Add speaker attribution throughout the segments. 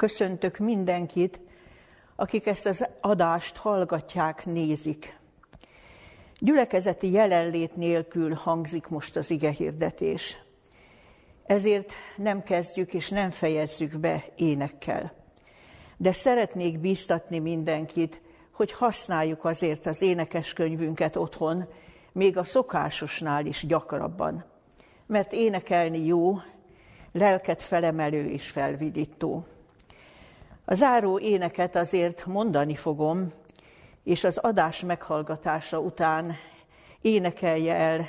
Speaker 1: Köszöntök mindenkit, akik ezt az adást hallgatják, nézik. Gyülekezeti jelenlét nélkül hangzik most az ige hirdetés. Ezért nem kezdjük és nem fejezzük be énekkel. De szeretnék bíztatni mindenkit, hogy használjuk azért az énekeskönyvünket otthon, még a szokásosnál is gyakrabban. Mert énekelni jó, lelket felemelő és felvidító. A záró éneket azért mondani fogom, és az adás meghallgatása után énekelje el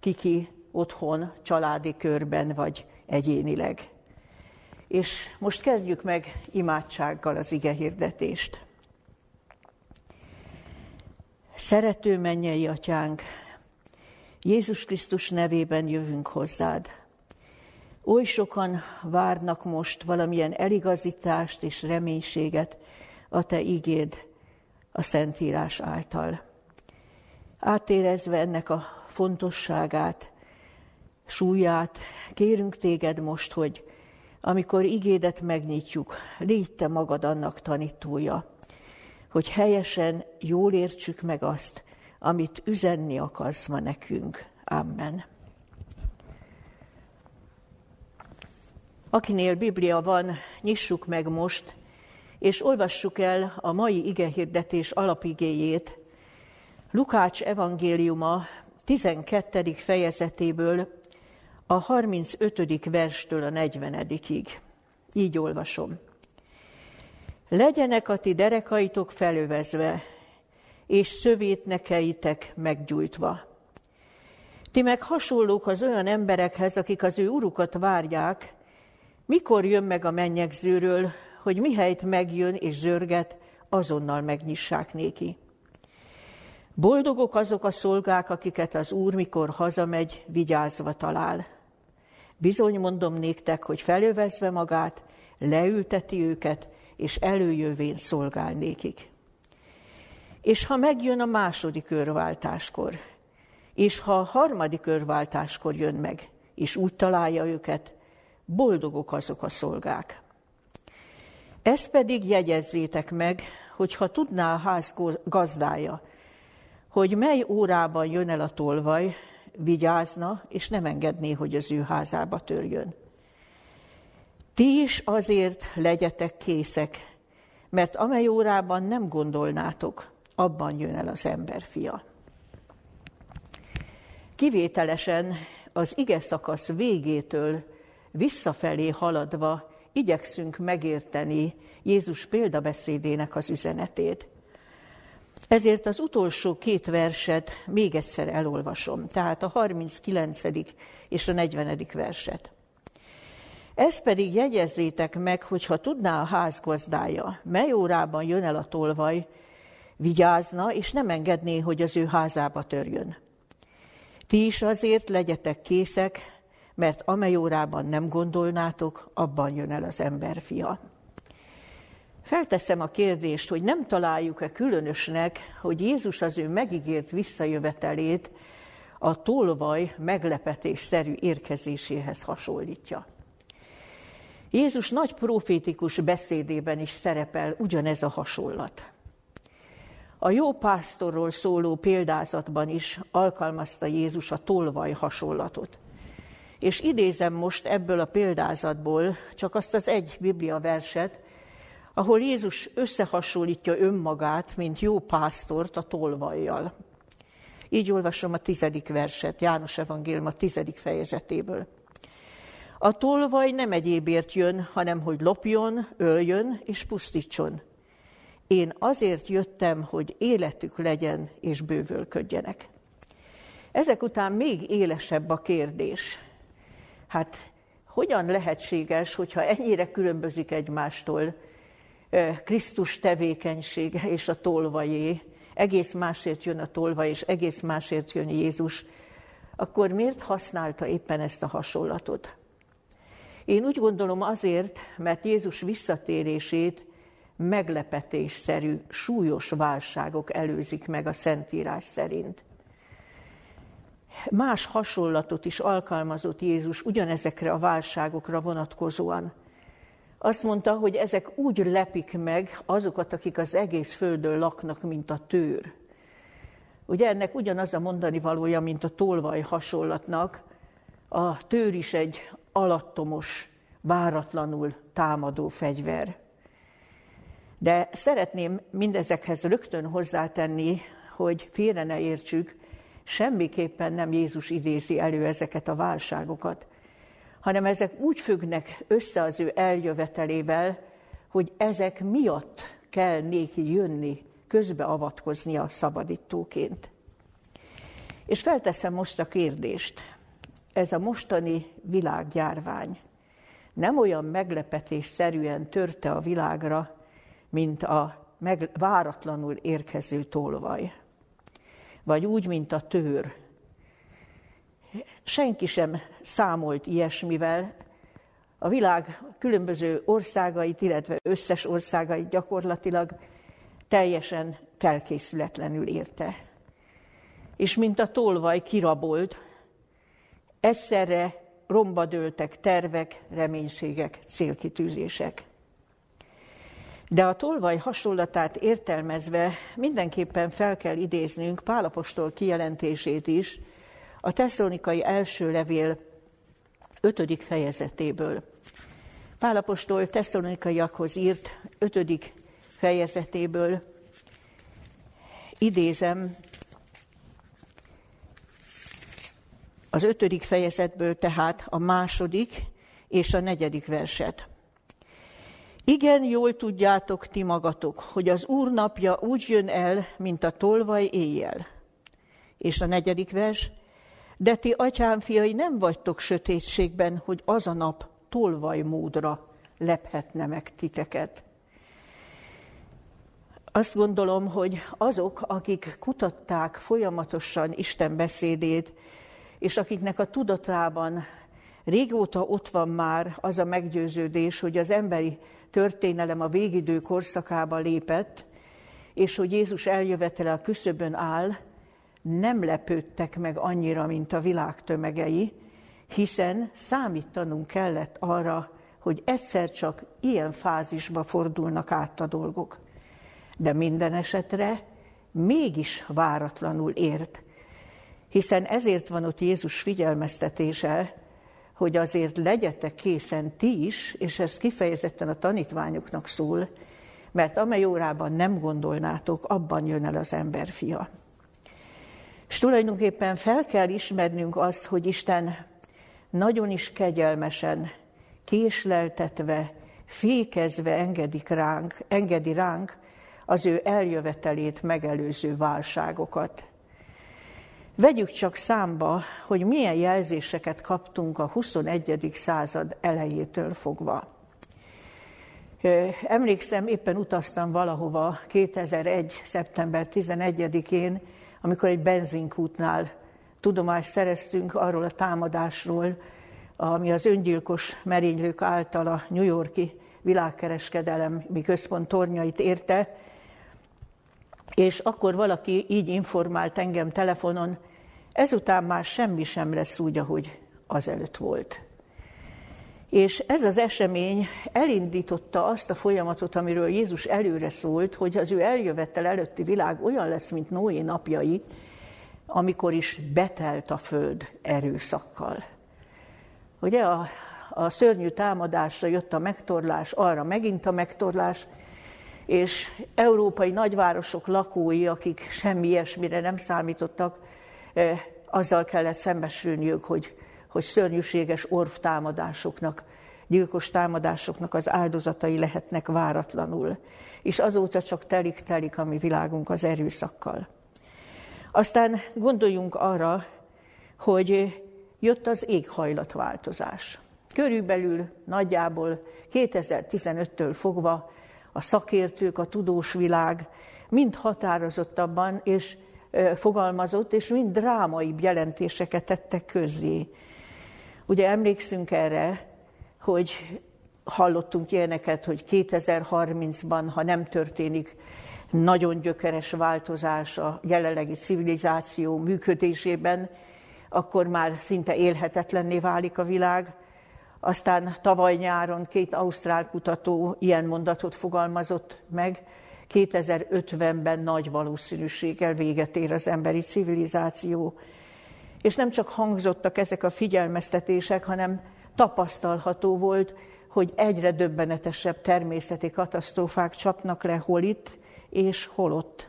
Speaker 1: kiki otthon, családi körben vagy egyénileg. És most kezdjük meg imádsággal az ige hirdetést. Szerető mennyei atyánk, Jézus Krisztus nevében jövünk hozzád. Oly sokan várnak most valamilyen eligazítást és reménységet a te igéd a Szentírás által. Átérezve ennek a fontosságát, súlyát, kérünk téged most, hogy amikor igédet megnyitjuk, légy te magad annak tanítója, hogy helyesen jól értsük meg azt, amit üzenni akarsz ma nekünk. Amen. Akinél Biblia van, nyissuk meg most, és olvassuk el a mai igehirdetés alapigéjét, Lukács evangéliuma 12. fejezetéből a 35. verstől a 40. Így olvasom. Legyenek a ti derekaitok felövezve, és szövétnekeitek meggyújtva. Ti meg hasonlók az olyan emberekhez, akik az ő urukat várják, mikor jön meg a mennyegzőről, hogy mihelyt megjön és zörget, azonnal megnyissák néki. Boldogok azok a szolgák, akiket az Úr, mikor hazamegy, vigyázva talál. Bizony mondom néktek, hogy felövezve magát, leülteti őket, és előjövén szolgál nékik. És ha megjön a második körváltáskor, és ha a harmadik körváltáskor jön meg, és úgy találja őket, boldogok azok a szolgák. Ezt pedig jegyezzétek meg, hogy ha tudná a ház gazdája, hogy mely órában jön el a tolvaj, vigyázna, és nem engedné, hogy az ő házába törjön. Ti is azért legyetek készek, mert amely órában nem gondolnátok, abban jön el az emberfia. Kivételesen az ige szakasz végétől visszafelé haladva igyekszünk megérteni Jézus példabeszédének az üzenetét. Ezért az utolsó két verset még egyszer elolvasom, tehát a 39. és a 40. verset. Ezt pedig jegyezzétek meg, hogyha tudná a ház gazdája, mely órában jön el a tolvaj, vigyázna, és nem engedné, hogy az ő házába törjön. Ti is azért legyetek készek, mert amely órában nem gondolnátok, abban jön el az emberfia. Felteszem a kérdést, hogy nem találjuk-e különösnek, hogy Jézus az ő megígért visszajövetelét a tolvaj meglepetésszerű érkezéséhez hasonlítja. Jézus nagy profétikus beszédében is szerepel ugyanez a hasonlat. A jó pásztorról szóló példázatban is alkalmazta Jézus a tolvaj hasonlatot. És idézem most ebből a példázatból csak azt az egy Biblia verset, ahol Jézus összehasonlítja önmagát, mint jó pásztort a tolvajjal. Így olvasom a tizedik verset, János Evangélium a tizedik fejezetéből. A tolvaj nem egyébért jön, hanem hogy lopjon, öljön és pusztítson. Én azért jöttem, hogy életük legyen és bővölködjenek. Ezek után még élesebb a kérdés. Hát hogyan lehetséges, hogyha ennyire különbözik egymástól Krisztus tevékenysége és a tolvajé, egész másért jön a tolva, és egész másért jön Jézus, akkor miért használta éppen ezt a hasonlatot? Én úgy gondolom azért, mert Jézus visszatérését meglepetésszerű, súlyos válságok előzik meg a Szentírás szerint. Más hasonlatot is alkalmazott Jézus ugyanezekre a válságokra vonatkozóan. azt mondta, hogy ezek úgy lepik meg azokat, akik az egész földön laknak, mint a tőr. Ugye ennek ugyanaz a mondani valója, mint a tolvaj hasonlatnak. A tőr is egy alattomos, váratlanul támadó fegyver. De szeretném mindezekhez rögtön hozzátenni, hogy félre ne értsük, semmiképpen nem Jézus idézi elő ezeket a válságokat, hanem ezek úgy függnek össze az ő eljövetelével, hogy ezek miatt kell néki jönni, közbeavatkozni a szabadítóként. És felteszem most a kérdést. Ez a mostani világjárvány nem olyan meglepetésszerűen törte a világra, mint a meg, váratlanul érkező tolvaj. Vagy úgy, mint a tőr. Senki sem számolt ilyesmivel. A világ különböző országait, illetve összes országait gyakorlatilag teljesen felkészületlenül érte. És mint a tolvaj kirabolt, egyszerre romba dőltek tervek, reménységek, célkitűzések. De a tolvaj hasonlatát értelmezve mindenképpen fel kell idéznünk Pálapostól kijelentését is a tesszalonikai első levél ötödik fejezetéből. Pálapostól tesszalonikaiakhoz írt ötödik fejezetéből idézem az ötödik fejezetből tehát a második és a negyedik verset. Igen, jól tudjátok ti magatok, hogy az Úr napja úgy jön el, mint a tolvaj éjjel. És a negyedik vers, de ti, atyám fiai, nem vagytok sötétségben, hogy az a nap tolvaj módra lephetne meg titeket. Azt gondolom, hogy azok, akik kutatták folyamatosan Isten beszédét, és akiknek a tudatában régóta ott van már az a meggyőződés, hogy az emberi történelem a végidő korszakába lépett, és hogy Jézus eljövetele a küszöbön áll, nem lepődtek meg annyira, mint a világ tömegei, hiszen számítanunk kellett arra, hogy egyszer csak ilyen fázisba fordulnak át a dolgok. De minden esetre mégis váratlanul ért, hiszen ezért van ott Jézus figyelmeztetése, hogy azért legyetek készen ti is, és ez kifejezetten a tanítványoknak szól, mert amely órában nem gondolnátok, abban jön el az emberfia. És tulajdonképpen fel kell ismernünk azt, hogy Isten nagyon is kegyelmesen, késleltetve, fékezve engedik ránk, engedi ránk az ő eljövetelét megelőző válságokat. Vegyük csak számba, hogy milyen jelzéseket kaptunk a 21. század elejétől fogva. Emlékszem, éppen utaztam valahova 2001. szeptember 11-én, amikor egy benzinkútnál tudomást szereztünk arról a támadásról, ami az öngyilkos merénylők által a New Yorki világkereskedelemi központ tornyait érte, és akkor valaki így informált engem telefonon, ezután már semmi sem lesz úgy, ahogy azelőtt volt. És ez az esemény elindította azt a folyamatot, amiről Jézus előre szólt, hogy az ő eljövettel előtti világ olyan lesz, mint Noé napjai, amikor is betelt a föld erőszakkal. Ugye a, a szörnyű támadásra jött a megtorlás, arra megint a megtorlás, és európai nagyvárosok lakói, akik semmi ilyesmire nem számítottak, azzal kellett szembesülniük, hogy, hogy szörnyűséges orvtámadásoknak, gyilkos támadásoknak az áldozatai lehetnek váratlanul. És azóta csak telik-telik a mi világunk az erőszakkal. Aztán gondoljunk arra, hogy jött az éghajlatváltozás. Körülbelül nagyjából 2015-től fogva a szakértők, a tudós világ mind határozottabban és fogalmazott, és mind drámai jelentéseket tettek közzé. Ugye emlékszünk erre, hogy hallottunk ilyeneket, hogy 2030-ban, ha nem történik nagyon gyökeres változás a jelenlegi civilizáció működésében, akkor már szinte élhetetlenné válik a világ. Aztán tavaly nyáron két ausztrál kutató ilyen mondatot fogalmazott meg, 2050-ben nagy valószínűséggel véget ér az emberi civilizáció. És nem csak hangzottak ezek a figyelmeztetések, hanem tapasztalható volt, hogy egyre döbbenetesebb természeti katasztrófák csapnak le hol itt és hol ott.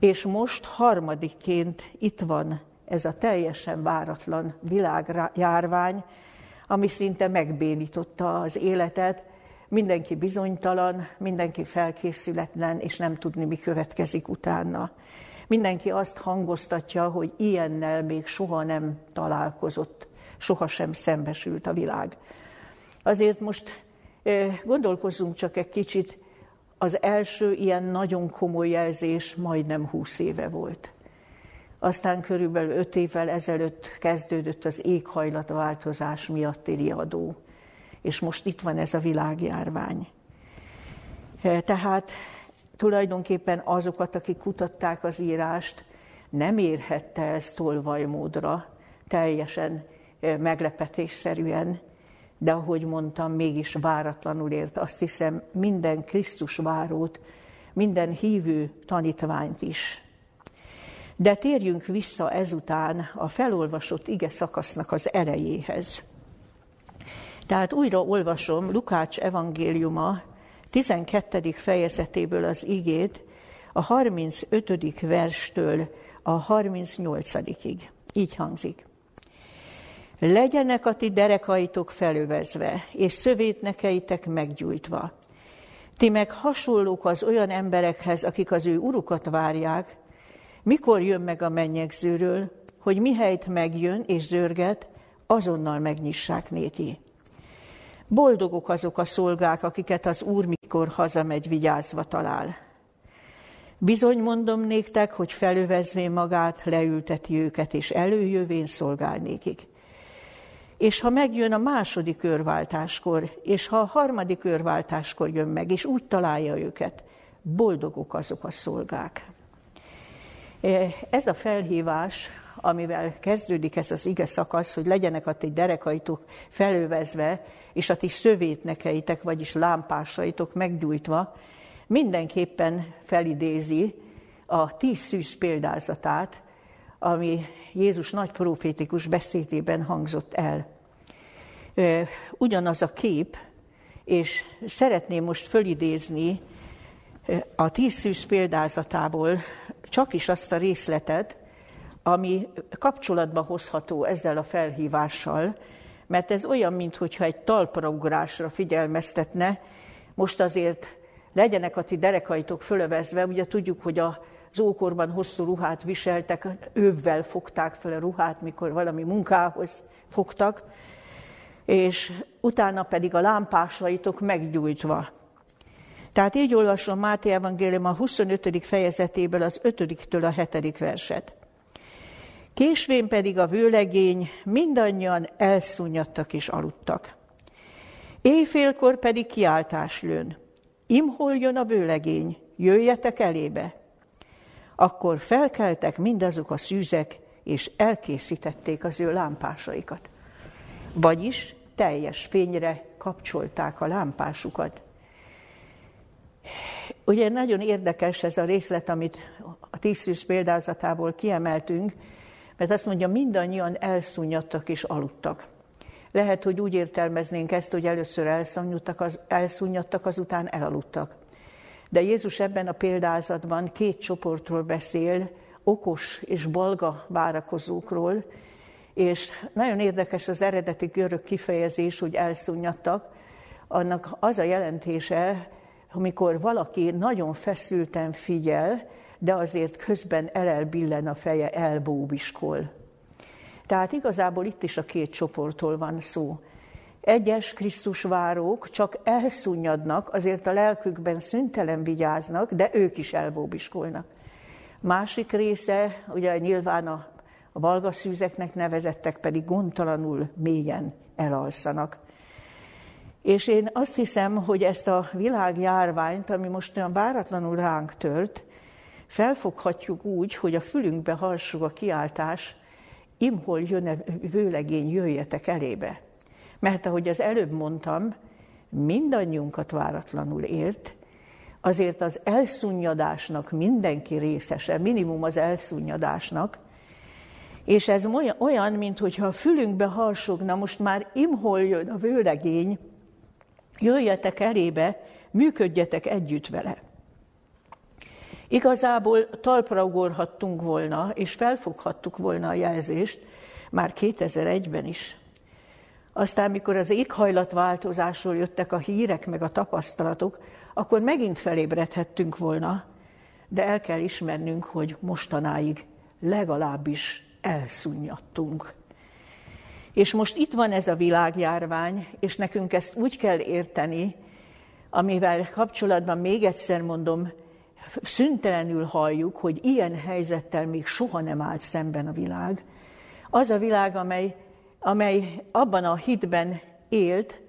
Speaker 1: És most harmadikként itt van ez a teljesen váratlan világjárvány, ami szinte megbénította az életet, mindenki bizonytalan, mindenki felkészületlen, és nem tudni, mi következik utána. Mindenki azt hangoztatja, hogy ilyennel még soha nem találkozott, soha sem szembesült a világ. Azért most gondolkozzunk csak egy kicsit, az első ilyen nagyon komoly jelzés majdnem húsz éve volt. Aztán körülbelül öt évvel ezelőtt kezdődött az éghajlatváltozás miatti riadó és most itt van ez a világjárvány. Tehát tulajdonképpen azokat, akik kutatták az írást, nem érhette ez tolvajmódra, teljesen meglepetésszerűen, de ahogy mondtam, mégis váratlanul ért. Azt hiszem, minden Krisztus várót, minden hívő tanítványt is. De térjünk vissza ezután a felolvasott ige szakasznak az elejéhez. Tehát újra olvasom Lukács evangéliuma 12. fejezetéből az igét, a 35. verstől a 38-ig. Így hangzik. Legyenek a ti derekaitok felövezve, és szövétnekeitek meggyújtva. Ti meg hasonlók az olyan emberekhez, akik az ő urukat várják, mikor jön meg a mennyegzőről, hogy mihelyt megjön és zörget, azonnal megnyissák néki. Boldogok azok a szolgák, akiket az Úr mikor hazamegy, vigyázva talál. Bizony mondom néktek, hogy felövezvén magát, leülteti őket, és előjövén szolgál nékik. És ha megjön a második őrváltáskor, és ha a harmadik őrváltáskor jön meg, és úgy találja őket, boldogok azok a szolgák. E, ez a felhívás, amivel kezdődik ez az ige szakasz, hogy legyenek a ti derekaitok felövezve, és a ti szövétnekeitek, vagyis lámpásaitok meggyújtva, mindenképpen felidézi a tíz szűz példázatát, ami Jézus nagy profétikus beszédében hangzott el. Ugyanaz a kép, és szeretném most fölidézni a tíz szűz példázatából csak is azt a részletet, ami kapcsolatba hozható ezzel a felhívással, mert ez olyan, mintha egy talpraugrásra figyelmeztetne, most azért legyenek a ti derekaitok fölövezve, ugye tudjuk, hogy az ókorban hosszú ruhát viseltek, ővvel fogták fel a ruhát, mikor valami munkához fogtak, és utána pedig a lámpásaitok meggyújtva. Tehát így olvasom Máté Evangélium a 25. fejezetéből az 5-től a 7. verset. Késvén pedig a vőlegény mindannyian elszúnyadtak és aludtak. Éjfélkor pedig kiáltás lőn. Imhol jön a vőlegény, jöjjetek elébe. Akkor felkeltek mindazok a szűzek, és elkészítették az ő lámpásaikat. Vagyis teljes fényre kapcsolták a lámpásukat. Ugye nagyon érdekes ez a részlet, amit a tízszűz példázatából kiemeltünk, mert azt mondja, mindannyian elszúnyadtak és aludtak. Lehet, hogy úgy értelmeznénk ezt, hogy először elszúnyadtak, elszúnyadtak azután elaludtak. De Jézus ebben a példázatban két csoportról beszél, okos és balga várakozókról, és nagyon érdekes az eredeti görög kifejezés, hogy elszúnyadtak, annak az a jelentése, amikor valaki nagyon feszülten figyel, de azért közben elelbillen a feje, elbóbiskol. Tehát igazából itt is a két csoporttól van szó. Egyes Krisztus várók csak elszunnyadnak, azért a lelkükben szüntelen vigyáznak, de ők is elbóbiskolnak. Másik része, ugye nyilván a, a nevezettek pedig gondtalanul mélyen elalszanak. És én azt hiszem, hogy ezt a világjárványt, ami most olyan váratlanul ránk tört, Felfoghatjuk úgy, hogy a fülünkbe harsog a kiáltás, imhol jön vőlegény, jöjjetek elébe. Mert ahogy az előbb mondtam, mindannyiunkat váratlanul ért, azért az elszunnyadásnak mindenki részese, minimum az elszunnyadásnak, és ez olyan, mintha a fülünkbe harsogna, most már imhol jön a vőlegény, jöjjetek elébe, működjetek együtt vele. Igazából talpra ugorhattunk volna, és felfoghattuk volna a jelzést, már 2001-ben is. Aztán, mikor az éghajlatváltozásról jöttek a hírek meg a tapasztalatok, akkor megint felébredhettünk volna, de el kell ismernünk, hogy mostanáig legalábbis elszunnyadtunk. És most itt van ez a világjárvány, és nekünk ezt úgy kell érteni, amivel kapcsolatban még egyszer mondom, szüntelenül halljuk, hogy ilyen helyzettel még soha nem állt szemben a világ. Az a világ, amely, amely abban a hitben élt,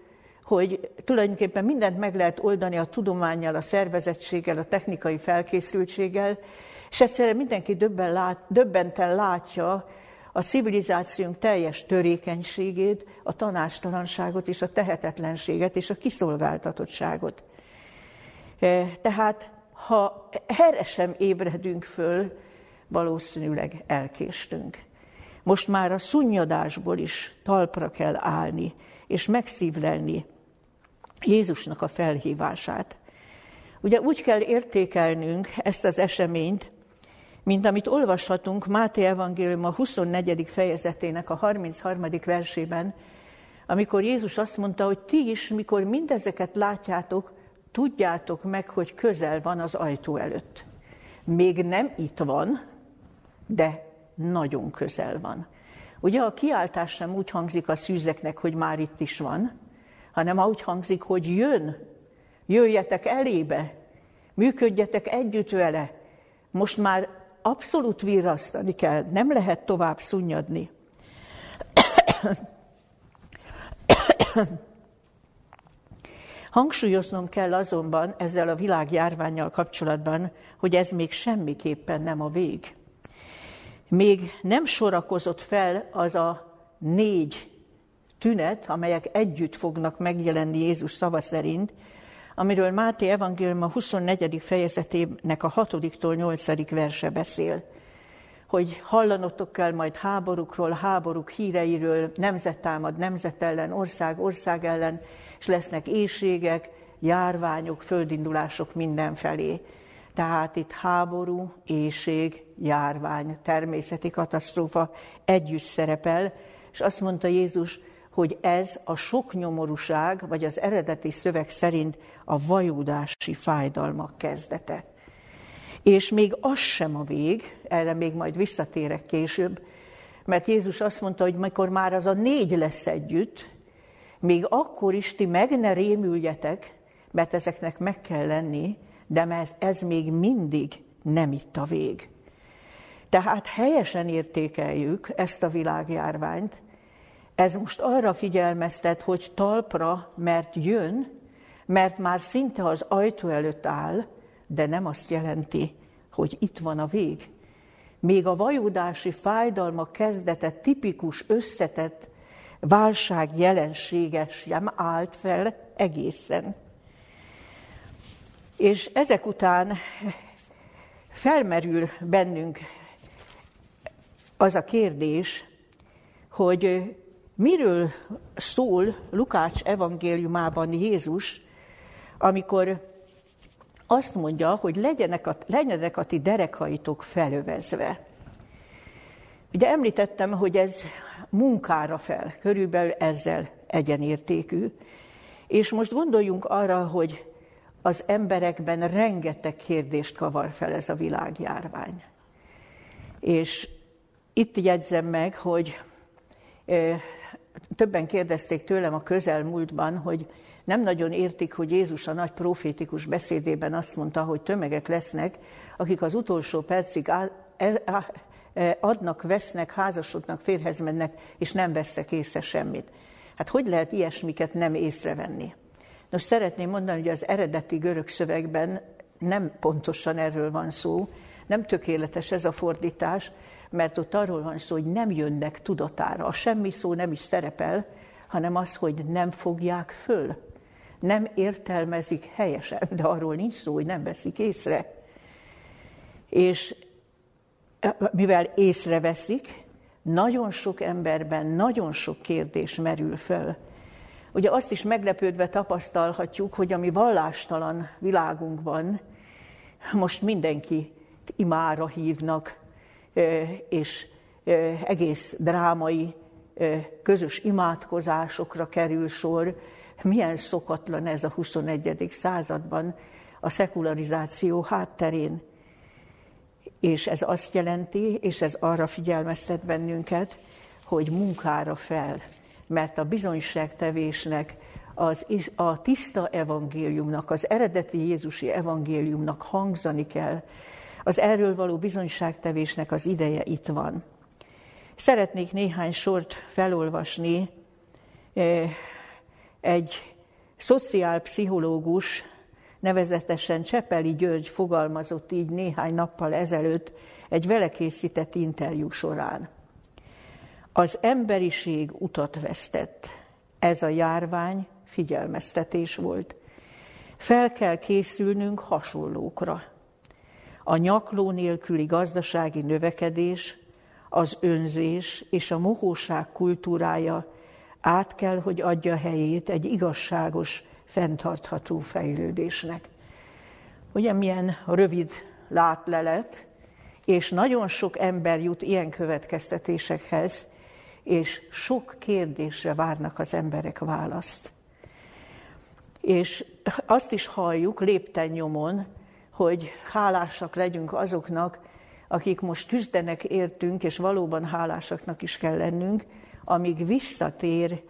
Speaker 1: hogy tulajdonképpen mindent meg lehet oldani a tudományjal, a szervezettséggel, a technikai felkészültséggel, és egyszerűen mindenki döbben lát, döbbenten látja a civilizációnk teljes törékenységét, a tanástalanságot és a tehetetlenséget és a kiszolgáltatottságot. E, tehát, ha erre sem ébredünk föl, valószínűleg elkéstünk. Most már a szunnyadásból is talpra kell állni, és megszívlelni Jézusnak a felhívását. Ugye úgy kell értékelnünk ezt az eseményt, mint amit olvashatunk Máté Evangélium a 24. fejezetének a 33. versében, amikor Jézus azt mondta, hogy ti is, mikor mindezeket látjátok, tudjátok meg, hogy közel van az ajtó előtt. Még nem itt van, de nagyon közel van. Ugye a kiáltás sem úgy hangzik a szűzeknek, hogy már itt is van, hanem úgy hangzik, hogy jön, jöjjetek elébe, működjetek együtt vele. Most már abszolút virrasztani kell, nem lehet tovább szunnyadni. Hangsúlyoznom kell azonban ezzel a világjárványjal kapcsolatban, hogy ez még semmiképpen nem a vég. Még nem sorakozott fel az a négy tünet, amelyek együtt fognak megjelenni Jézus szava szerint, amiről Máté evangélium a 24. fejezetének a 6-tól 8. verse beszél, hogy hallanotok kell majd háborúkról, háborúk híreiről, nemzet támad nemzet ellen, ország ország ellen, és lesznek éjségek, járványok, földindulások mindenfelé. Tehát itt háború, éjség, járvány, természeti katasztrófa együtt szerepel, és azt mondta Jézus, hogy ez a sok nyomorúság, vagy az eredeti szöveg szerint a vajúdási fájdalmak kezdete. És még az sem a vég, erre még majd visszatérek később, mert Jézus azt mondta, hogy mikor már az a négy lesz együtt, még akkor is ti meg ne rémüljetek, mert ezeknek meg kell lenni, de ez, ez még mindig nem itt a vég. Tehát helyesen értékeljük ezt a világjárványt, ez most arra figyelmeztet, hogy talpra, mert jön, mert már szinte az ajtó előtt áll, de nem azt jelenti, hogy itt van a vég. Még a vajudási fájdalma kezdete tipikus, összetett válság jelenséges sem állt fel egészen. És ezek után felmerül bennünk az a kérdés, hogy miről szól Lukács evangéliumában Jézus, amikor azt mondja, hogy legyenek a, legyenek a ti derekaitok felövezve. Ugye említettem, hogy ez munkára fel, körülbelül ezzel egyenértékű, és most gondoljunk arra, hogy az emberekben rengeteg kérdést kavar fel ez a világjárvány. És itt jegyzem meg, hogy többen kérdezték tőlem a közelmúltban, hogy nem nagyon értik, hogy Jézus a nagy profétikus beszédében azt mondta, hogy tömegek lesznek, akik az utolsó percig e, adnak, vesznek, házasodnak, férhez mennek, és nem vesznek észre semmit. Hát hogy lehet ilyesmiket nem észrevenni? Nos, szeretném mondani, hogy az eredeti görög szövegben nem pontosan erről van szó, nem tökéletes ez a fordítás, mert ott arról van szó, hogy nem jönnek tudatára. A semmi szó nem is szerepel, hanem az, hogy nem fogják föl. Nem értelmezik helyesen, de arról nincs szó, hogy nem veszik észre. És mivel észreveszik, nagyon sok emberben nagyon sok kérdés merül föl. Ugye azt is meglepődve tapasztalhatjuk, hogy a mi vallástalan világunkban most mindenki imára hívnak, és egész drámai közös imádkozásokra kerül sor. Milyen szokatlan ez a 21. században a szekularizáció hátterén. És ez azt jelenti, és ez arra figyelmeztet bennünket, hogy munkára fel, mert a bizonyságtevésnek, az, a tiszta evangéliumnak, az eredeti Jézusi evangéliumnak hangzani kell. Az erről való bizonyságtevésnek az ideje itt van. Szeretnék néhány sort felolvasni egy szociálpszichológus, nevezetesen Csepeli György fogalmazott így néhány nappal ezelőtt egy vele készített interjú során. Az emberiség utat vesztett. Ez a járvány figyelmeztetés volt. Fel kell készülnünk hasonlókra. A nyakló nélküli gazdasági növekedés, az önzés és a mohóság kultúrája át kell, hogy adja helyét egy igazságos, fenntartható fejlődésnek. Ugye milyen rövid látlelet, és nagyon sok ember jut ilyen következtetésekhez, és sok kérdésre várnak az emberek választ. És azt is halljuk lépten nyomon, hogy hálásak legyünk azoknak, akik most küzdenek értünk, és valóban hálásaknak is kell lennünk, amíg visszatér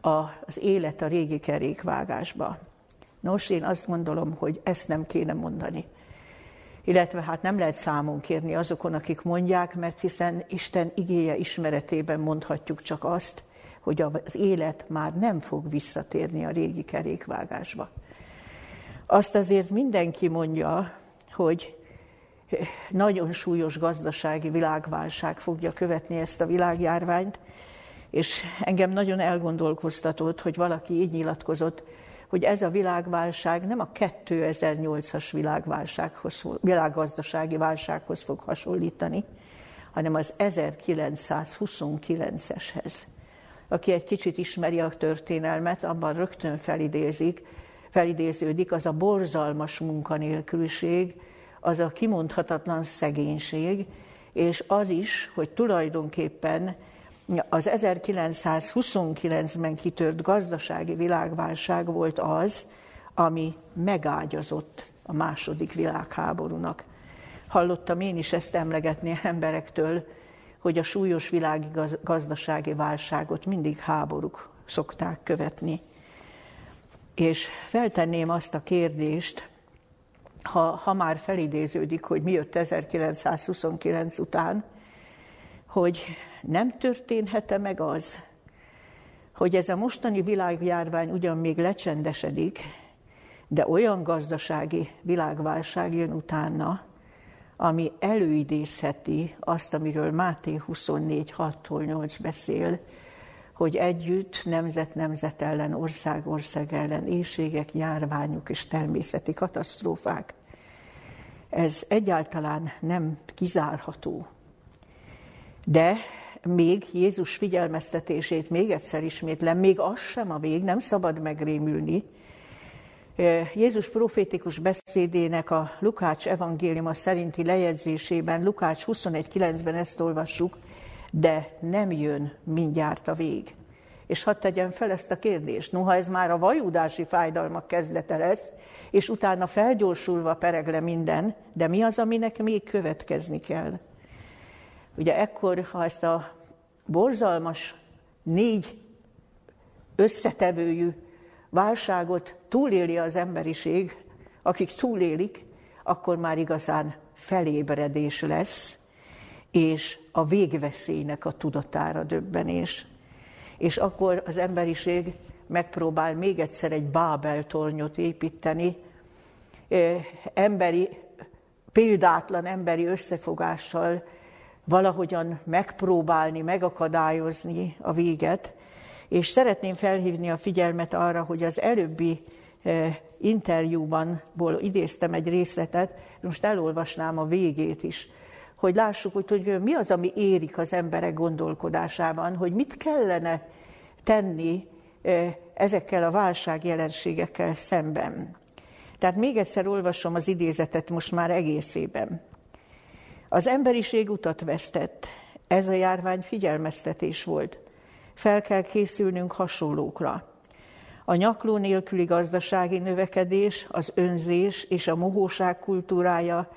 Speaker 1: az élet a régi kerékvágásba. Nos, én azt gondolom, hogy ezt nem kéne mondani. Illetve hát nem lehet számon kérni azokon, akik mondják, mert hiszen Isten igéje ismeretében mondhatjuk csak azt, hogy az élet már nem fog visszatérni a régi kerékvágásba. Azt azért mindenki mondja, hogy nagyon súlyos gazdasági világválság fogja követni ezt a világjárványt, és engem nagyon elgondolkoztatott, hogy valaki így nyilatkozott, hogy ez a világválság nem a 2008-as világválsághoz, világgazdasági válsághoz fog hasonlítani, hanem az 1929-eshez. Aki egy kicsit ismeri a történelmet, abban rögtön felidézik, felidéződik az a borzalmas munkanélküliség, az a kimondhatatlan szegénység, és az is, hogy tulajdonképpen az 1929-ben kitört gazdasági világválság volt az, ami megágyazott a második világháborúnak. Hallottam én is ezt emlegetni emberektől, hogy a súlyos világi gazdasági válságot mindig háborúk szokták követni. És feltenném azt a kérdést, ha, ha már felidéződik, hogy mi jött 1929 után, hogy nem történhet-e meg az, hogy ez a mostani világjárvány ugyan még lecsendesedik, de olyan gazdasági világválság jön utána, ami előidézheti azt, amiről Máté 24, 6-tól 8 beszél, hogy együtt nemzet nemzet ellen, ország ország ellen, éjségek, járványok és természeti katasztrófák. Ez egyáltalán nem kizárható. De még Jézus figyelmeztetését még egyszer ismétlem, még az sem a vég, nem szabad megrémülni. Jézus profétikus beszédének a Lukács evangéliuma szerinti lejegyzésében, Lukács 21.9-ben ezt olvassuk, de nem jön mindjárt a vég. És hadd tegyem fel ezt a kérdést, noha ez már a vajudási fájdalmak kezdete lesz, és utána felgyorsulva pereg le minden, de mi az, aminek még következni kell? Ugye ekkor, ha ezt a borzalmas négy összetevőjű válságot túléli az emberiség, akik túlélik, akkor már igazán felébredés lesz, és a végveszélynek a tudatára döbbenés. És akkor az emberiség megpróbál még egyszer egy Bábel tornyot építeni, emberi, példátlan emberi összefogással valahogyan megpróbálni, megakadályozni a véget, És szeretném felhívni a figyelmet arra, hogy az előbbi interjúban idéztem egy részletet, most elolvasnám a végét is, hogy lássuk, hogy, hogy mi az, ami érik az emberek gondolkodásában, hogy mit kellene tenni ezekkel a válságjelenségekkel szemben. Tehát még egyszer olvasom az idézetet most már egészében. Az emberiség utat vesztett, ez a járvány figyelmeztetés volt. Fel kell készülnünk hasonlókra. A nyakló nélküli gazdasági növekedés, az önzés és a mohóság kultúrája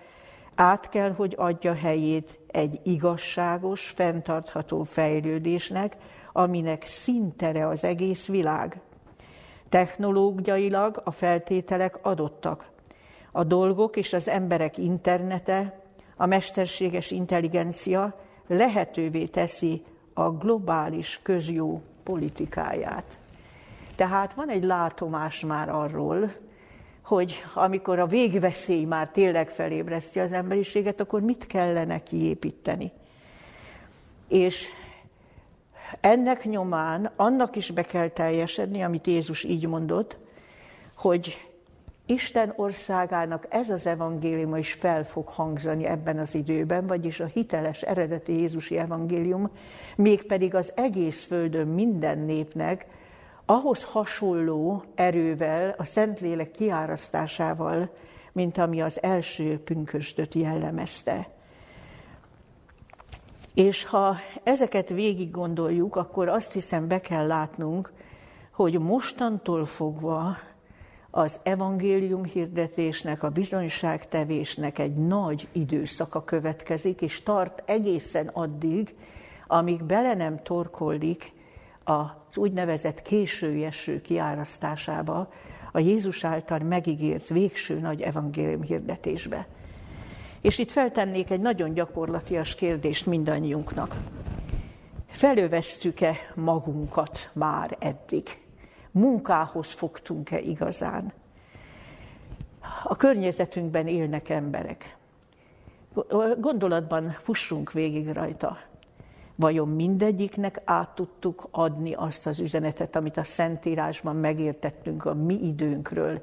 Speaker 1: át kell, hogy adja helyét egy igazságos, fenntartható fejlődésnek, aminek szintere az egész világ. Technológiailag a feltételek adottak. A dolgok és az emberek internete, a mesterséges intelligencia lehetővé teszi a globális közjó politikáját. Tehát van egy látomás már arról, hogy amikor a végveszély már tényleg felébreszti az emberiséget, akkor mit kellene kiépíteni. És ennek nyomán annak is be kell teljesedni, amit Jézus így mondott, hogy Isten országának ez az evangélium is fel fog hangzani ebben az időben, vagyis a hiteles eredeti Jézusi evangélium, mégpedig az egész földön minden népnek ahhoz hasonló erővel, a Szentlélek kiárasztásával, mint ami az első pünköstöt jellemezte. És ha ezeket végig gondoljuk, akkor azt hiszem be kell látnunk, hogy mostantól fogva az evangélium hirdetésnek, a bizonyságtevésnek egy nagy időszaka következik, és tart egészen addig, amíg bele nem torkollik az úgynevezett késői eső kiárasztásába, a Jézus által megígért végső nagy evangélium hirdetésbe. És itt feltennék egy nagyon gyakorlatias kérdést mindannyiunknak. Felövesztük-e magunkat már eddig? Munkához fogtunk-e igazán? A környezetünkben élnek emberek. Gondolatban fussunk végig rajta. Vajon mindegyiknek át tudtuk adni azt az üzenetet, amit a Szentírásban megértettünk a mi időnkről,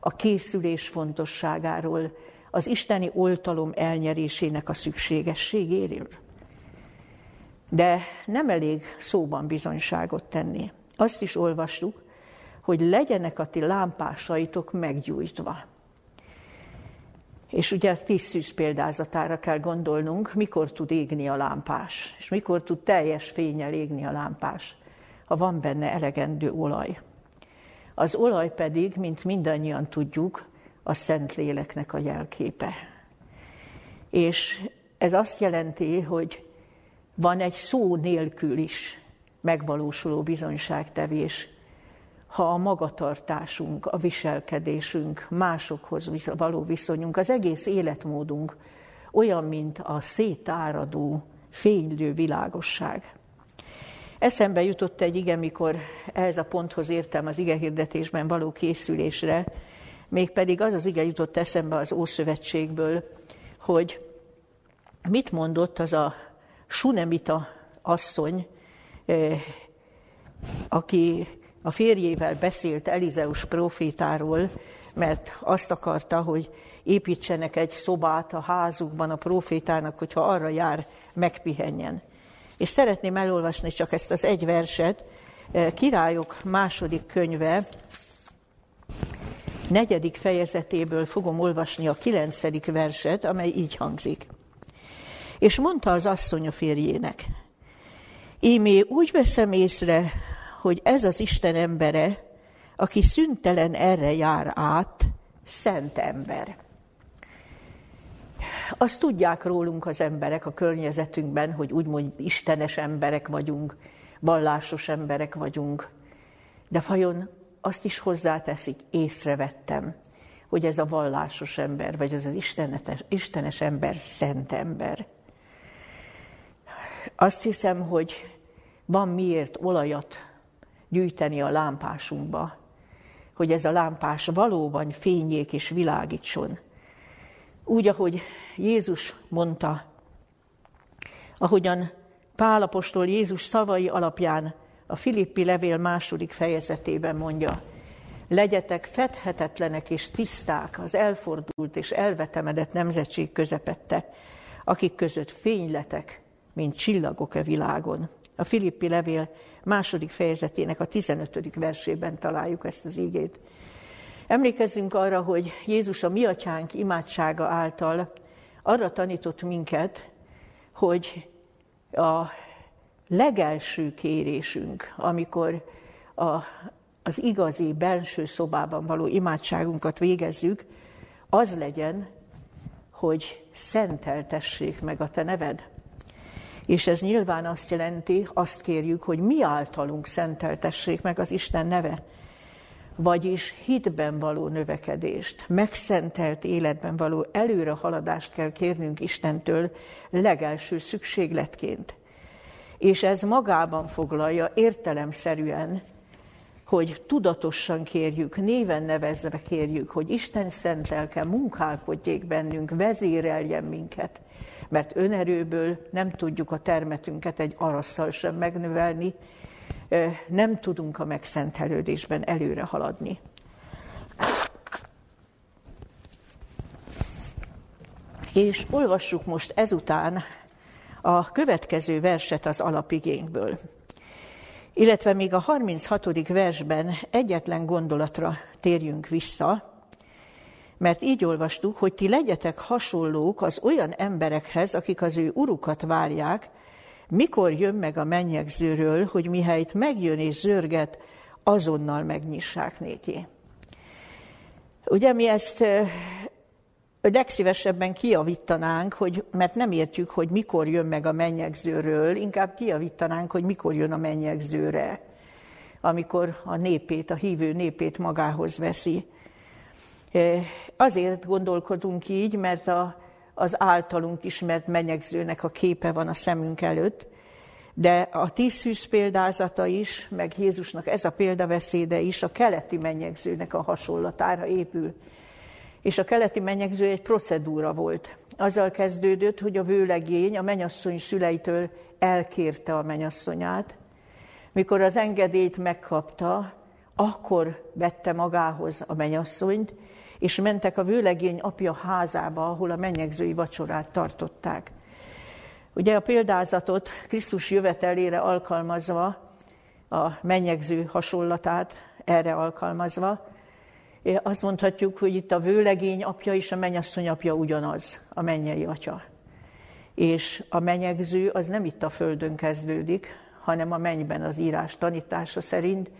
Speaker 1: a készülés fontosságáról, az isteni oltalom elnyerésének a szükségességéről. De nem elég szóban bizonyságot tenni. Azt is olvassuk, hogy legyenek a ti lámpásaitok meggyújtva. És ugye a tíz szűz példázatára kell gondolnunk, mikor tud égni a lámpás, és mikor tud teljes fényel égni a lámpás, ha van benne elegendő olaj. Az olaj pedig, mint mindannyian tudjuk, a Szentléleknek a jelképe. És ez azt jelenti, hogy van egy szó nélkül is megvalósuló bizonyságtevés, ha a magatartásunk, a viselkedésünk, másokhoz való viszonyunk, az egész életmódunk olyan, mint a szétáradó, fénylő világosság. Eszembe jutott egy ige, mikor ehhez a ponthoz értem az ige hirdetésben való készülésre, mégpedig az az ige jutott eszembe az Ószövetségből, hogy mit mondott az a Sunemita asszony, eh, aki a férjével beszélt Elizeus profétáról, mert azt akarta, hogy építsenek egy szobát a házukban a profétának, hogyha arra jár, megpihenjen. És szeretném elolvasni csak ezt az egy verset, eh, Királyok második könyve, negyedik fejezetéből fogom olvasni a kilencedik verset, amely így hangzik. És mondta az asszony a férjének, Ímé úgy veszem észre, hogy ez az Isten embere, aki szüntelen erre jár át, szent ember. Azt tudják rólunk az emberek a környezetünkben, hogy úgymond istenes emberek vagyunk, vallásos emberek vagyunk. De vajon azt is hozzáteszik, észrevettem, hogy ez a vallásos ember, vagy ez az istenetes, istenes ember szent ember. Azt hiszem, hogy van miért olajat gyűjteni a lámpásunkba, hogy ez a lámpás valóban fényék és világítson. Úgy, ahogy Jézus mondta, ahogyan Pálapostól Jézus szavai alapján a Filippi levél második fejezetében mondja, legyetek fedhetetlenek és tiszták az elfordult és elvetemedett nemzetség közepette, akik között fényletek, mint csillagok a világon. A Filippi levél második fejezetének a 15. versében találjuk ezt az ígét. Emlékezzünk arra, hogy Jézus a mi atyánk imádsága által arra tanított minket, hogy a legelső kérésünk, amikor a, az igazi belső szobában való imádságunkat végezzük, az legyen, hogy szenteltessék meg a te neved. És ez nyilván azt jelenti, azt kérjük, hogy mi általunk szenteltessék meg az Isten neve. Vagyis hitben való növekedést, megszentelt életben való előrehaladást kell kérnünk Istentől legelső szükségletként. És ez magában foglalja értelemszerűen, hogy tudatosan kérjük, néven nevezve kérjük, hogy Isten szent lelke munkálkodjék bennünk, vezéreljen minket, mert önerőből nem tudjuk a termetünket egy arasszal sem megnövelni, nem tudunk a megszentelődésben előre haladni. És olvassuk most ezután a következő verset az alapigényből. Illetve még a 36. versben egyetlen gondolatra térjünk vissza, mert így olvastuk, hogy ti legyetek hasonlók az olyan emberekhez, akik az ő urukat várják, mikor jön meg a mennyegzőről, hogy mihelyt megjön és zörget, azonnal megnyissák néki. Ugye mi ezt legszívesebben kiavítanánk, hogy, mert nem értjük, hogy mikor jön meg a mennyegzőről, inkább kiavítanánk, hogy mikor jön a mennyegzőre, amikor a népét, a hívő népét magához veszi. Azért gondolkodunk így, mert a, az általunk ismert menyegzőnek a képe van a szemünk előtt, de a tíz szűz példázata is, meg Jézusnak ez a példaveszéde is a keleti menyegzőnek a hasonlatára épül. És a keleti menyegző egy procedúra volt. Azzal kezdődött, hogy a vőlegény a menyasszony szüleitől elkérte a menyasszonyát. Mikor az engedélyt megkapta, akkor vette magához a menyasszonyt, és mentek a vőlegény apja házába, ahol a mennyegzői vacsorát tartották. Ugye a példázatot Krisztus jövetelére alkalmazva, a mennyegző hasonlatát erre alkalmazva, azt mondhatjuk, hogy itt a vőlegény apja és a mennyasszony apja ugyanaz, a mennyei atya. És a menyegző az nem itt a földön kezdődik, hanem a mennyben az írás tanítása szerint,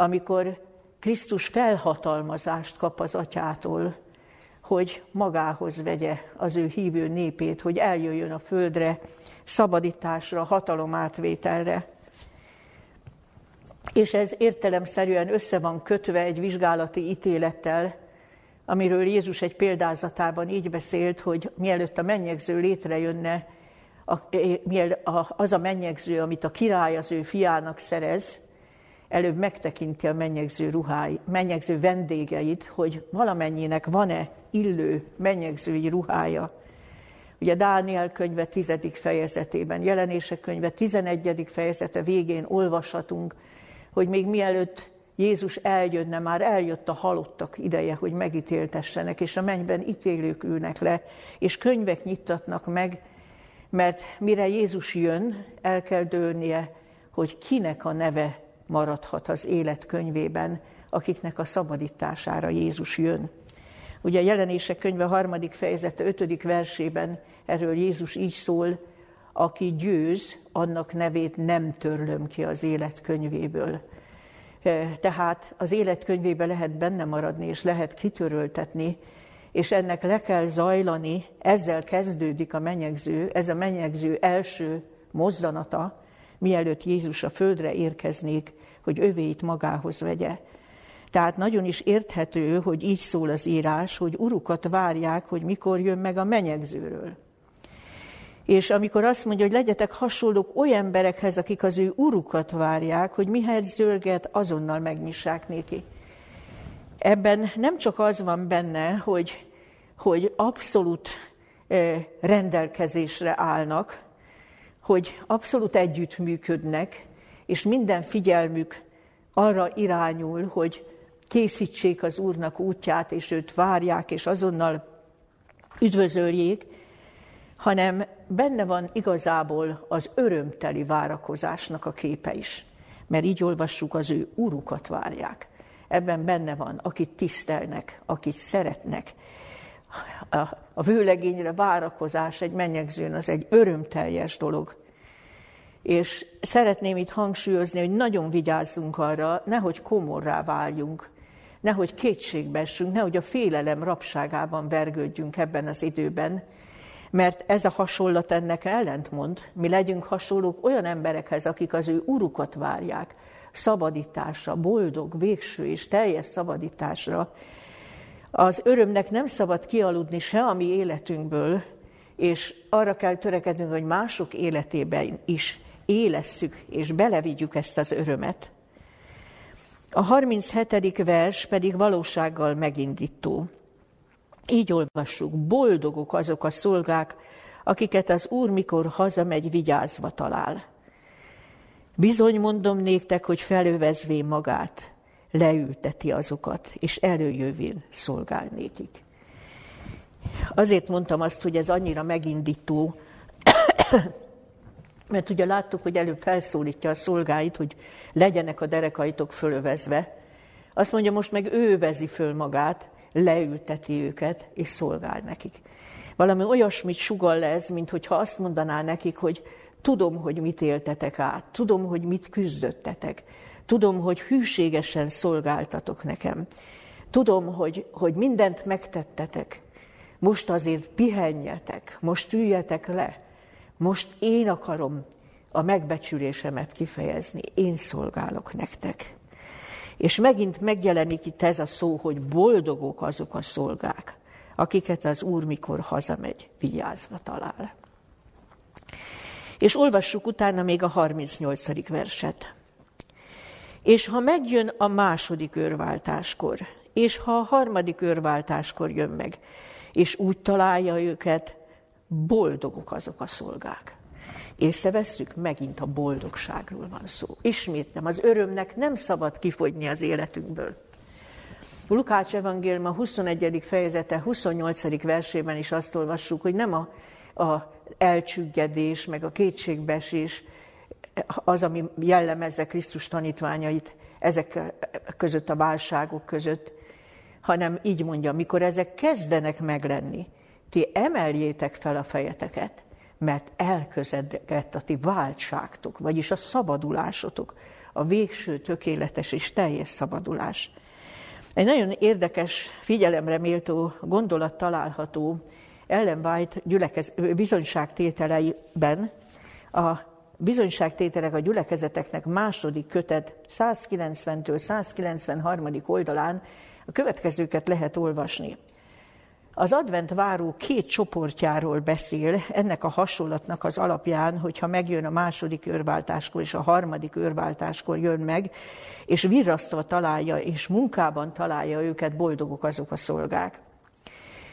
Speaker 1: amikor Krisztus felhatalmazást kap az atyától, hogy magához vegye az ő hívő népét, hogy eljöjjön a földre, szabadításra, hatalomátvételre. És ez értelemszerűen össze van kötve egy vizsgálati ítélettel, amiről Jézus egy példázatában így beszélt, hogy mielőtt a mennyegző létrejönne, az a mennyegző, amit a király az ő fiának szerez, előbb megtekinti a mennyegző ruhái, mennyegző vendégeit, hogy valamennyinek van-e illő mennyegzői ruhája. Ugye Dániel könyve tizedik fejezetében, jelenések könyve tizenegyedik fejezete végén olvashatunk, hogy még mielőtt Jézus eljönne, már eljött a halottak ideje, hogy megítéltessenek, és a mennyben ítélők ülnek le, és könyvek nyittatnak meg, mert mire Jézus jön, el kell dőlnie, hogy kinek a neve maradhat az élet könyvében, akiknek a szabadítására Jézus jön. Ugye a jelenések könyve harmadik fejezete, ötödik versében erről Jézus így szól, aki győz, annak nevét nem törlöm ki az élet könyvéből. E, tehát az élet könyvébe lehet benne maradni, és lehet kitöröltetni, és ennek le kell zajlani, ezzel kezdődik a menyegző, ez a menyegző első mozzanata, mielőtt Jézus a földre érkeznék, hogy övéit magához vegye. Tehát nagyon is érthető, hogy így szól az írás, hogy urukat várják, hogy mikor jön meg a menyegzőről. És amikor azt mondja, hogy legyetek hasonlók olyan emberekhez, akik az ő urukat várják, hogy mihez zörget, azonnal megnyissák néki. Ebben nem csak az van benne, hogy, hogy abszolút rendelkezésre állnak, hogy abszolút együttműködnek, és minden figyelmük arra irányul, hogy készítsék az Úrnak útját, és őt várják, és azonnal üdvözöljék, hanem benne van igazából az örömteli várakozásnak a képe is. Mert így olvassuk, az ő urukat várják. Ebben benne van, akit tisztelnek, akit szeretnek. A, vőlegényre várakozás egy mennyegzőn az egy örömteljes dolog. És szeretném itt hangsúlyozni, hogy nagyon vigyázzunk arra, nehogy komorrá váljunk, nehogy kétségbe essünk, nehogy a félelem rabságában vergődjünk ebben az időben, mert ez a hasonlat ennek ellentmond. Mi legyünk hasonlók olyan emberekhez, akik az ő urukat várják, szabadításra, boldog, végső és teljes szabadításra. Az örömnek nem szabad kialudni se a mi életünkből, és arra kell törekednünk, hogy mások életében is élesszük és belevigyük ezt az örömet. A 37. vers pedig valósággal megindító. Így olvassuk, boldogok azok a szolgák, akiket az Úr, mikor hazamegy, vigyázva talál. Bizony mondom néktek, hogy felövezvé magát, leülteti azokat, és előjövén szolgál nékik. Azért mondtam azt, hogy ez annyira megindító, mert ugye láttuk, hogy előbb felszólítja a szolgáit, hogy legyenek a derekaitok fölövezve. Azt mondja, most meg ő vezi föl magát, leülteti őket, és szolgál nekik. Valami olyasmit sugal le ez, mint hogyha azt mondaná nekik, hogy tudom, hogy mit éltetek át, tudom, hogy mit küzdöttetek, tudom, hogy hűségesen szolgáltatok nekem, tudom, hogy, hogy mindent megtettetek, most azért pihenjetek, most üljetek le, most én akarom a megbecsülésemet kifejezni, én szolgálok nektek. És megint megjelenik itt ez a szó, hogy boldogok azok a szolgák, akiket az Úr, mikor hazamegy, vigyázva talál. És olvassuk utána még a 38. verset. És ha megjön a második őrváltáskor, és ha a harmadik őrváltáskor jön meg, és úgy találja őket, boldogok azok a szolgák. Észrevesszük, megint a boldogságról van szó. Ismétlem, az örömnek nem szabad kifogyni az életünkből. Lukács evangélium a 21. fejezete 28. versében is azt olvassuk, hogy nem a, a elcsüggedés, meg a kétségbeesés az, ami jellemezze Krisztus tanítványait ezek között a válságok között, hanem így mondja, mikor ezek kezdenek meglenni, ti emeljétek fel a fejeteket, mert elközelített a ti váltságtok, vagyis a szabadulásotok, a végső tökéletes és teljes szabadulás. Egy nagyon érdekes, figyelemre méltó gondolat található Ellen White gyülekez, bizonyságtételeiben, a bizonyságtételek a gyülekezeteknek második kötet 190-től 193. oldalán a következőket lehet olvasni. Az advent váró két csoportjáról beszél, ennek a hasonlatnak az alapján, hogyha megjön a második őrváltáskor és a harmadik őrváltáskor jön meg, és virrasztva találja, és munkában találja őket, boldogok azok a szolgák.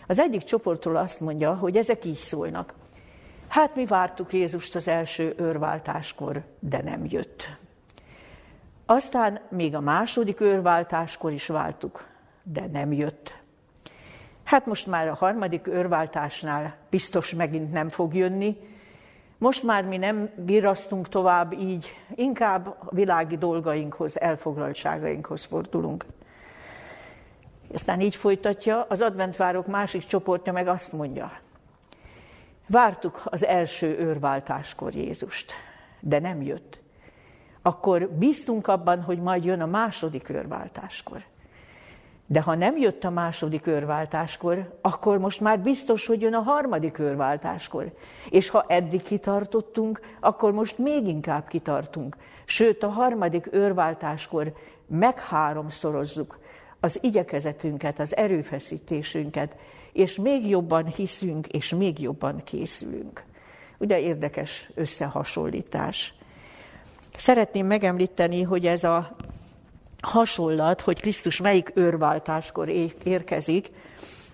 Speaker 1: Az egyik csoportról azt mondja, hogy ezek így szólnak. Hát mi vártuk Jézust az első őrváltáskor, de nem jött. Aztán még a második őrváltáskor is váltuk, de nem jött. Hát most már a harmadik őrváltásnál biztos megint nem fog jönni. Most már mi nem virasztunk tovább így, inkább a világi dolgainkhoz, elfoglaltságainkhoz fordulunk. Aztán így folytatja, az adventvárok másik csoportja meg azt mondja, vártuk az első őrváltáskor Jézust, de nem jött. Akkor bíztunk abban, hogy majd jön a második őrváltáskor. De ha nem jött a második őrváltáskor, akkor most már biztos, hogy jön a harmadik őrváltáskor. És ha eddig kitartottunk, akkor most még inkább kitartunk. Sőt, a harmadik őrváltáskor megháromszorozzuk az igyekezetünket, az erőfeszítésünket, és még jobban hiszünk, és még jobban készülünk. Ugye érdekes összehasonlítás. Szeretném megemlíteni, hogy ez a hasonlat, hogy Krisztus melyik őrváltáskor érkezik,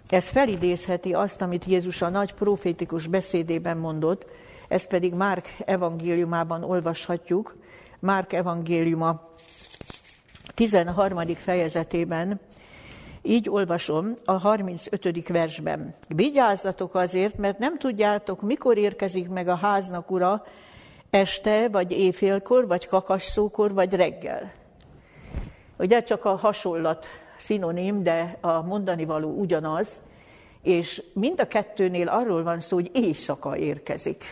Speaker 1: ez felidézheti azt, amit Jézus a nagy profétikus beszédében mondott, ezt pedig Márk evangéliumában olvashatjuk, Márk evangéliuma 13. fejezetében, így olvasom a 35. versben. Vigyázzatok azért, mert nem tudjátok, mikor érkezik meg a háznak ura, este, vagy éjfélkor, vagy kakasszókor, vagy reggel. Ugye csak a hasonlat szinonim, de a mondani való ugyanaz, és mind a kettőnél arról van szó, hogy éjszaka érkezik.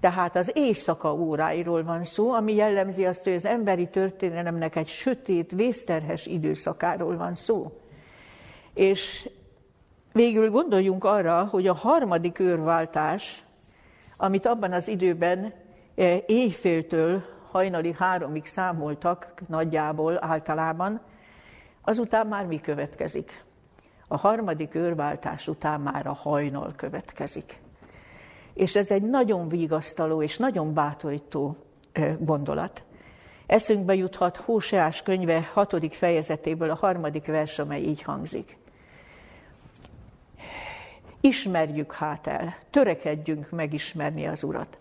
Speaker 1: Tehát az éjszaka óráiról van szó, ami jellemzi azt, hogy az emberi történelemnek egy sötét, vészterhes időszakáról van szó. És végül gondoljunk arra, hogy a harmadik őrváltás, amit abban az időben eh, éjféltől hajnali háromig számoltak nagyjából általában, azután már mi következik? A harmadik őrváltás után már a hajnal következik. És ez egy nagyon vigasztaló és nagyon bátorító gondolat. Eszünkbe juthat Hóseás könyve hatodik fejezetéből a harmadik vers, amely így hangzik. Ismerjük hát el, törekedjünk megismerni az Urat.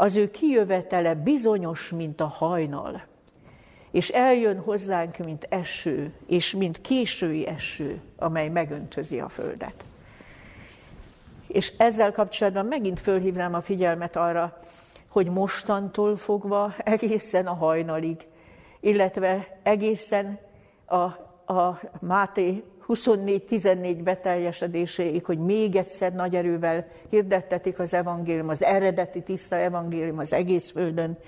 Speaker 1: Az ő kijövetele bizonyos, mint a hajnal, és eljön hozzánk, mint eső, és mint késői eső, amely megöntözi a földet. És ezzel kapcsolatban megint fölhívnám a figyelmet arra, hogy mostantól fogva egészen a hajnalig, illetve egészen a, a Máté 24-14 beteljesedéséig, hogy még egyszer nagy erővel hirdettetik az evangélium, az eredeti tiszta evangélium az egész földön,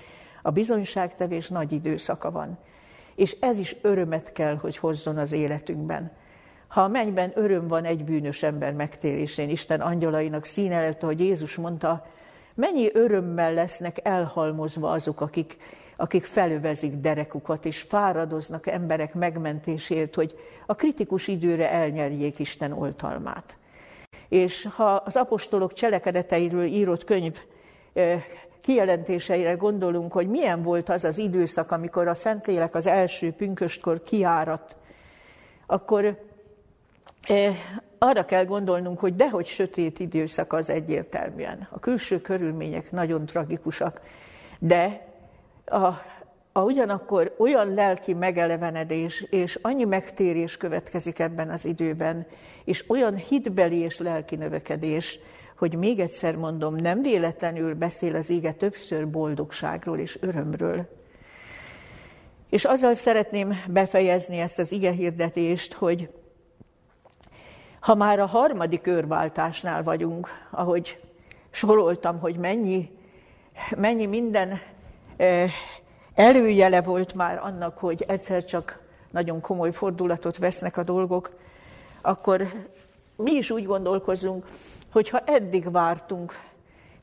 Speaker 1: a bizonyságtevés nagy időszaka van. És ez is örömet kell, hogy hozzon az életünkben. Ha a mennyben öröm van egy bűnös ember megtérésén, Isten angyalainak szín előtt, hogy Jézus mondta, mennyi örömmel lesznek elhalmozva azok, akik, akik felövezik derekukat, és fáradoznak emberek megmentésért, hogy a kritikus időre elnyerjék Isten oltalmát. És ha az apostolok cselekedeteiről írott könyv kijelentéseire gondolunk, hogy milyen volt az az időszak, amikor a Szentlélek az első pünköstkor kiárat, akkor arra kell gondolnunk, hogy dehogy sötét időszak az egyértelműen. A külső körülmények nagyon tragikusak, de a, a ugyanakkor olyan lelki megelevenedés és annyi megtérés következik ebben az időben, és olyan hitbeli és lelki növekedés, hogy még egyszer mondom, nem véletlenül beszél az ége többször boldogságról és örömről. És azzal szeretném befejezni ezt az ige hirdetést, hogy ha már a harmadik őrváltásnál vagyunk, ahogy soroltam, hogy mennyi, mennyi minden előjele volt már annak, hogy egyszer csak nagyon komoly fordulatot vesznek a dolgok, akkor mi is úgy gondolkozunk, hogyha eddig vártunk,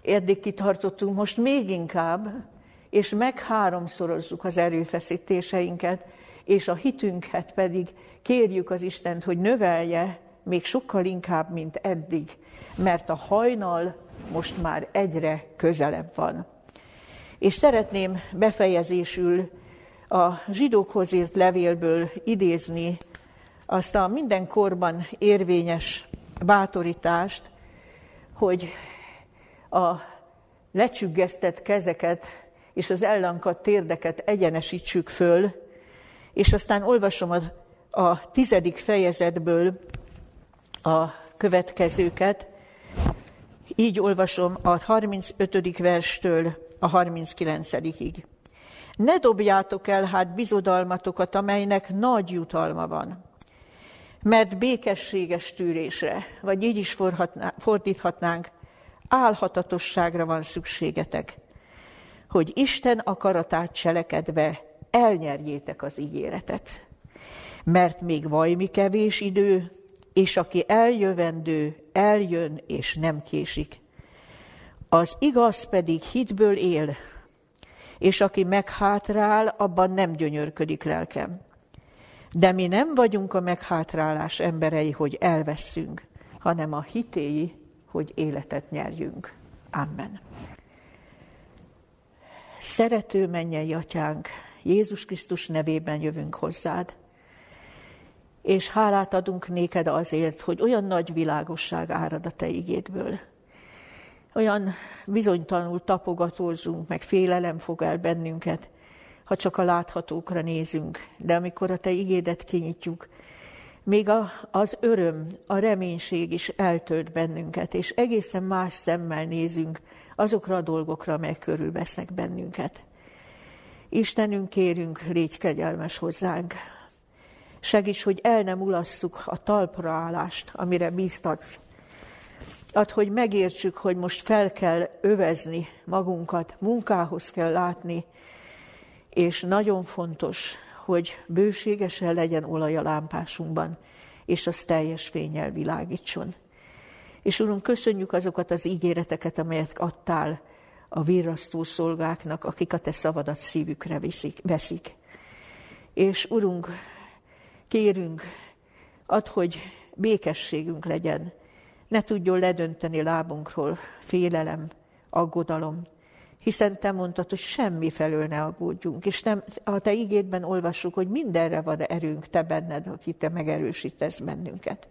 Speaker 1: eddig kitartottunk, most még inkább, és meg háromszorozzuk az erőfeszítéseinket, és a hitünket pedig kérjük az Istent, hogy növelje még sokkal inkább, mint eddig, mert a hajnal most már egyre közelebb van. És szeretném befejezésül a zsidókhoz írt levélből idézni azt a mindenkorban érvényes bátorítást, hogy a lecsüggesztett kezeket és az ellankadt térdeket egyenesítsük föl, és aztán olvasom a, a tizedik fejezetből a következőket. Így olvasom a 35. verstől a 39-ig. Ne dobjátok el hát bizodalmatokat, amelynek nagy jutalma van, mert békességes tűrésre, vagy így is fordíthatnánk, álhatatosságra van szükségetek, hogy Isten akaratát cselekedve elnyerjétek az ígéretet. Mert még vajmi kevés idő, és aki eljövendő, eljön és nem késik. Az igaz pedig hitből él, és aki meghátrál, abban nem gyönyörködik lelkem. De mi nem vagyunk a meghátrálás emberei, hogy elveszünk, hanem a hitéi, hogy életet nyerjünk. Amen. Szerető mennyei atyánk, Jézus Krisztus nevében jövünk hozzád, és hálát adunk néked azért, hogy olyan nagy világosság árad a te igédből. Olyan bizonytalanul tapogatózunk, meg félelem fog el bennünket, ha csak a láthatókra nézünk, de amikor a Te igédet kinyitjuk, még a, az öröm, a reménység is eltölt bennünket, és egészen más szemmel nézünk azokra a dolgokra, amelyek körülvesznek bennünket. Istenünk, kérünk, légy kegyelmes hozzánk. Segíts, hogy el nem ulasszuk a talpraállást, amire bíztatsz. Add, hogy megértsük, hogy most fel kell övezni magunkat, munkához kell látni, és nagyon fontos, hogy bőségesen legyen olaj a lámpásunkban, és az teljes fényel világítson. És Urunk, köszönjük azokat az ígéreteket, amelyet adtál a virrasztó szolgáknak, akik a Te szavadat szívükre viszik, veszik. És Urunk, kérünk, add, hogy békességünk legyen, ne tudjon ledönteni lábunkról félelem, aggodalom, hiszen te mondtad, hogy semmi felől ne aggódjunk, és nem, a te igédben olvassuk, hogy mindenre van erőnk, te benned, aki te megerősítesz bennünket.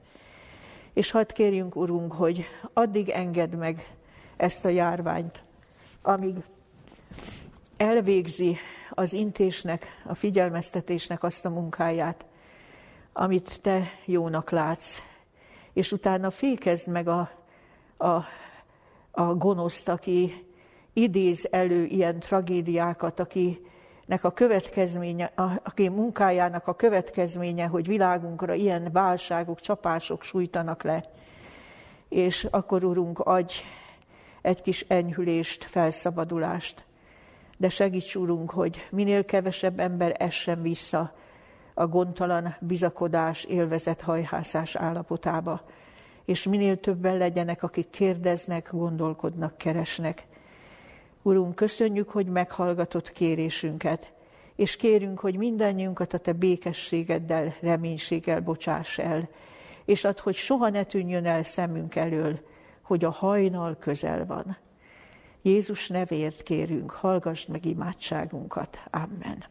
Speaker 1: És hadd kérjünk, Urunk, hogy addig engedd meg ezt a járványt, amíg elvégzi az intésnek, a figyelmeztetésnek azt a munkáját, amit te jónak látsz, és utána fékezd meg a, a, a gonoszt, aki idéz elő ilyen tragédiákat, akinek a következménye, aki munkájának a következménye, hogy világunkra ilyen válságok, csapások sújtanak le. És akkor, Urunk, adj egy kis enyhülést, felszabadulást. De segíts, Urunk, hogy minél kevesebb ember essen vissza a gondtalan bizakodás, élvezet, hajhászás állapotába, és minél többen legyenek, akik kérdeznek, gondolkodnak, keresnek, Urunk, köszönjük, hogy meghallgatott kérésünket, és kérünk, hogy mindannyiunkat a Te békességeddel, reménységgel bocsáss el, és add, hogy soha ne tűnjön el szemünk elől, hogy a hajnal közel van. Jézus nevért kérünk, hallgassd meg imádságunkat. Amen.